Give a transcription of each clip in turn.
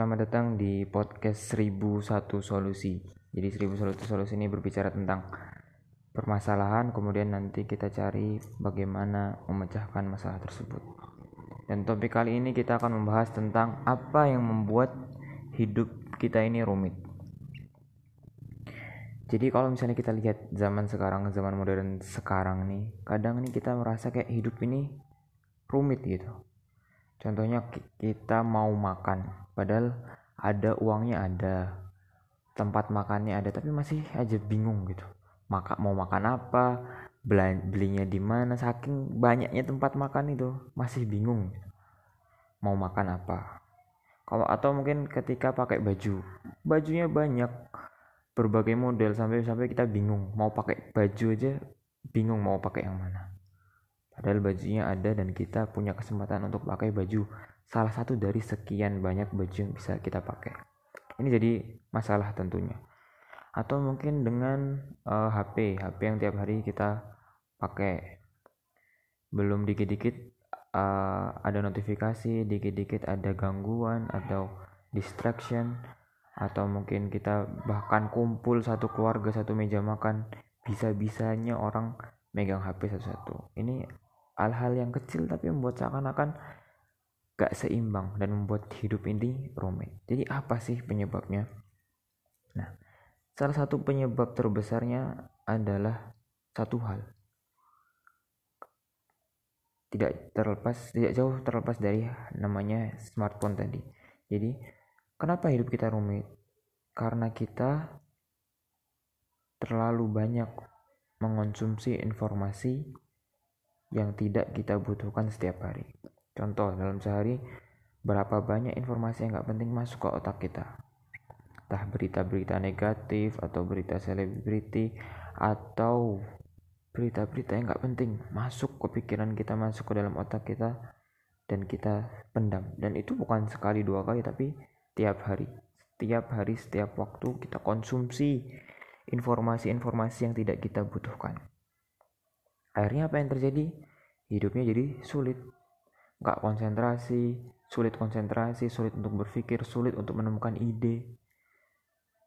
selamat datang di podcast 1001 solusi. Jadi 1001 solusi ini berbicara tentang permasalahan, kemudian nanti kita cari bagaimana memecahkan masalah tersebut. Dan topik kali ini kita akan membahas tentang apa yang membuat hidup kita ini rumit. Jadi kalau misalnya kita lihat zaman sekarang, zaman modern sekarang nih, kadang nih kita merasa kayak hidup ini rumit gitu contohnya kita mau makan padahal ada uangnya ada tempat makannya ada tapi masih aja bingung gitu. Maka mau makan apa belinya di mana saking banyaknya tempat makan itu masih bingung. Mau makan apa? Kalau atau mungkin ketika pakai baju. Bajunya banyak berbagai model sampai sampai kita bingung mau pakai baju aja bingung mau pakai yang mana Padahal bajunya ada dan kita punya kesempatan untuk pakai baju salah satu dari sekian banyak baju yang bisa kita pakai. Ini jadi masalah tentunya. Atau mungkin dengan uh, HP, HP yang tiap hari kita pakai. Belum dikit-dikit uh, ada notifikasi, dikit-dikit ada gangguan atau distraction atau mungkin kita bahkan kumpul satu keluarga satu meja makan bisa-bisanya orang megang HP satu-satu. Ini hal-hal yang kecil tapi membuat seakan-akan gak seimbang dan membuat hidup ini rumit. Jadi apa sih penyebabnya? Nah, salah satu penyebab terbesarnya adalah satu hal. Tidak terlepas, tidak jauh terlepas dari namanya smartphone tadi. Jadi, kenapa hidup kita rumit? Karena kita terlalu banyak mengonsumsi informasi yang tidak kita butuhkan setiap hari. Contoh, dalam sehari berapa banyak informasi yang gak penting masuk ke otak kita. Entah berita-berita negatif atau berita selebriti atau berita-berita yang gak penting masuk ke pikiran kita, masuk ke dalam otak kita dan kita pendam. Dan itu bukan sekali dua kali tapi tiap hari. Setiap hari, setiap waktu kita konsumsi informasi-informasi yang tidak kita butuhkan akhirnya apa yang terjadi? Hidupnya jadi sulit. Nggak konsentrasi sulit konsentrasi sulit untuk berpikir sulit untuk menemukan ide.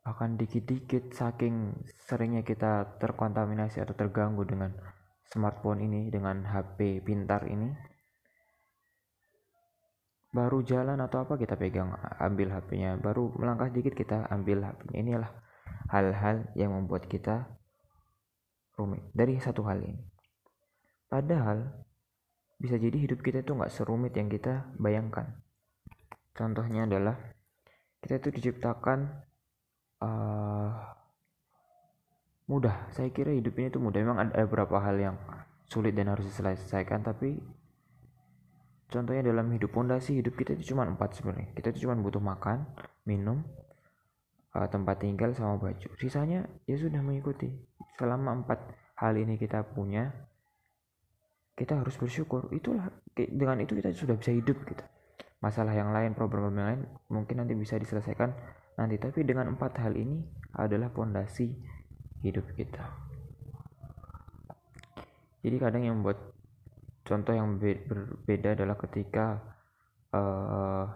Bahkan dikit-dikit saking seringnya kita terkontaminasi atau terganggu dengan smartphone ini dengan HP pintar ini baru jalan atau apa kita pegang ambil HP-nya baru melangkah sedikit kita ambil HP-nya inilah hal-hal yang membuat kita rumit dari satu hal ini Padahal bisa jadi hidup kita itu nggak serumit yang kita bayangkan. Contohnya adalah kita itu diciptakan uh, mudah. Saya kira hidup ini tuh mudah. Memang ada beberapa hal yang sulit dan harus diselesaikan, tapi contohnya dalam hidup pondasi hidup kita itu cuma empat sebenarnya. Kita itu cuma butuh makan, minum, uh, tempat tinggal sama baju. Sisanya ya sudah mengikuti. Selama empat hal ini kita punya, kita harus bersyukur. Itulah dengan itu kita sudah bisa hidup gitu. Masalah yang lain problem yang lain mungkin nanti bisa diselesaikan nanti. Tapi dengan empat hal ini adalah pondasi hidup kita. Jadi kadang yang membuat contoh yang berbeda adalah ketika uh,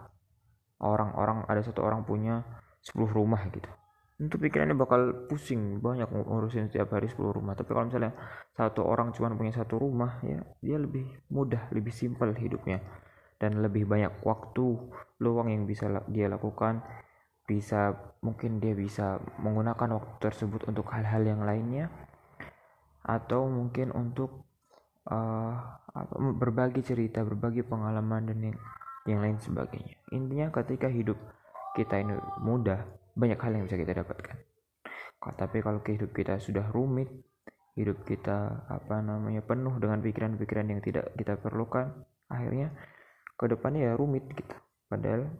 orang-orang ada satu orang punya 10 rumah gitu itu pikirannya bakal pusing banyak ngurusin setiap hari 10 rumah. Tapi kalau misalnya satu orang cuma punya satu rumah ya dia lebih mudah lebih simpel hidupnya. Dan lebih banyak waktu luang yang bisa dia lakukan. Bisa mungkin dia bisa menggunakan waktu tersebut untuk hal-hal yang lainnya. Atau mungkin untuk uh, berbagi cerita berbagi pengalaman dan yang, yang lain sebagainya. Intinya ketika hidup kita ini mudah banyak hal yang bisa kita dapatkan. Tapi kalau hidup kita sudah rumit hidup kita apa namanya penuh dengan pikiran-pikiran yang tidak kita perlukan akhirnya ke depannya ya rumit gitu. Padahal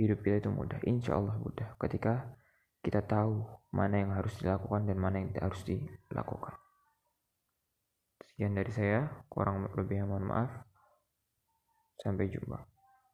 hidup kita itu mudah insya Allah mudah ketika kita tahu mana yang harus dilakukan dan mana yang harus dilakukan. Sekian dari saya kurang lebih mohon maaf. Sampai jumpa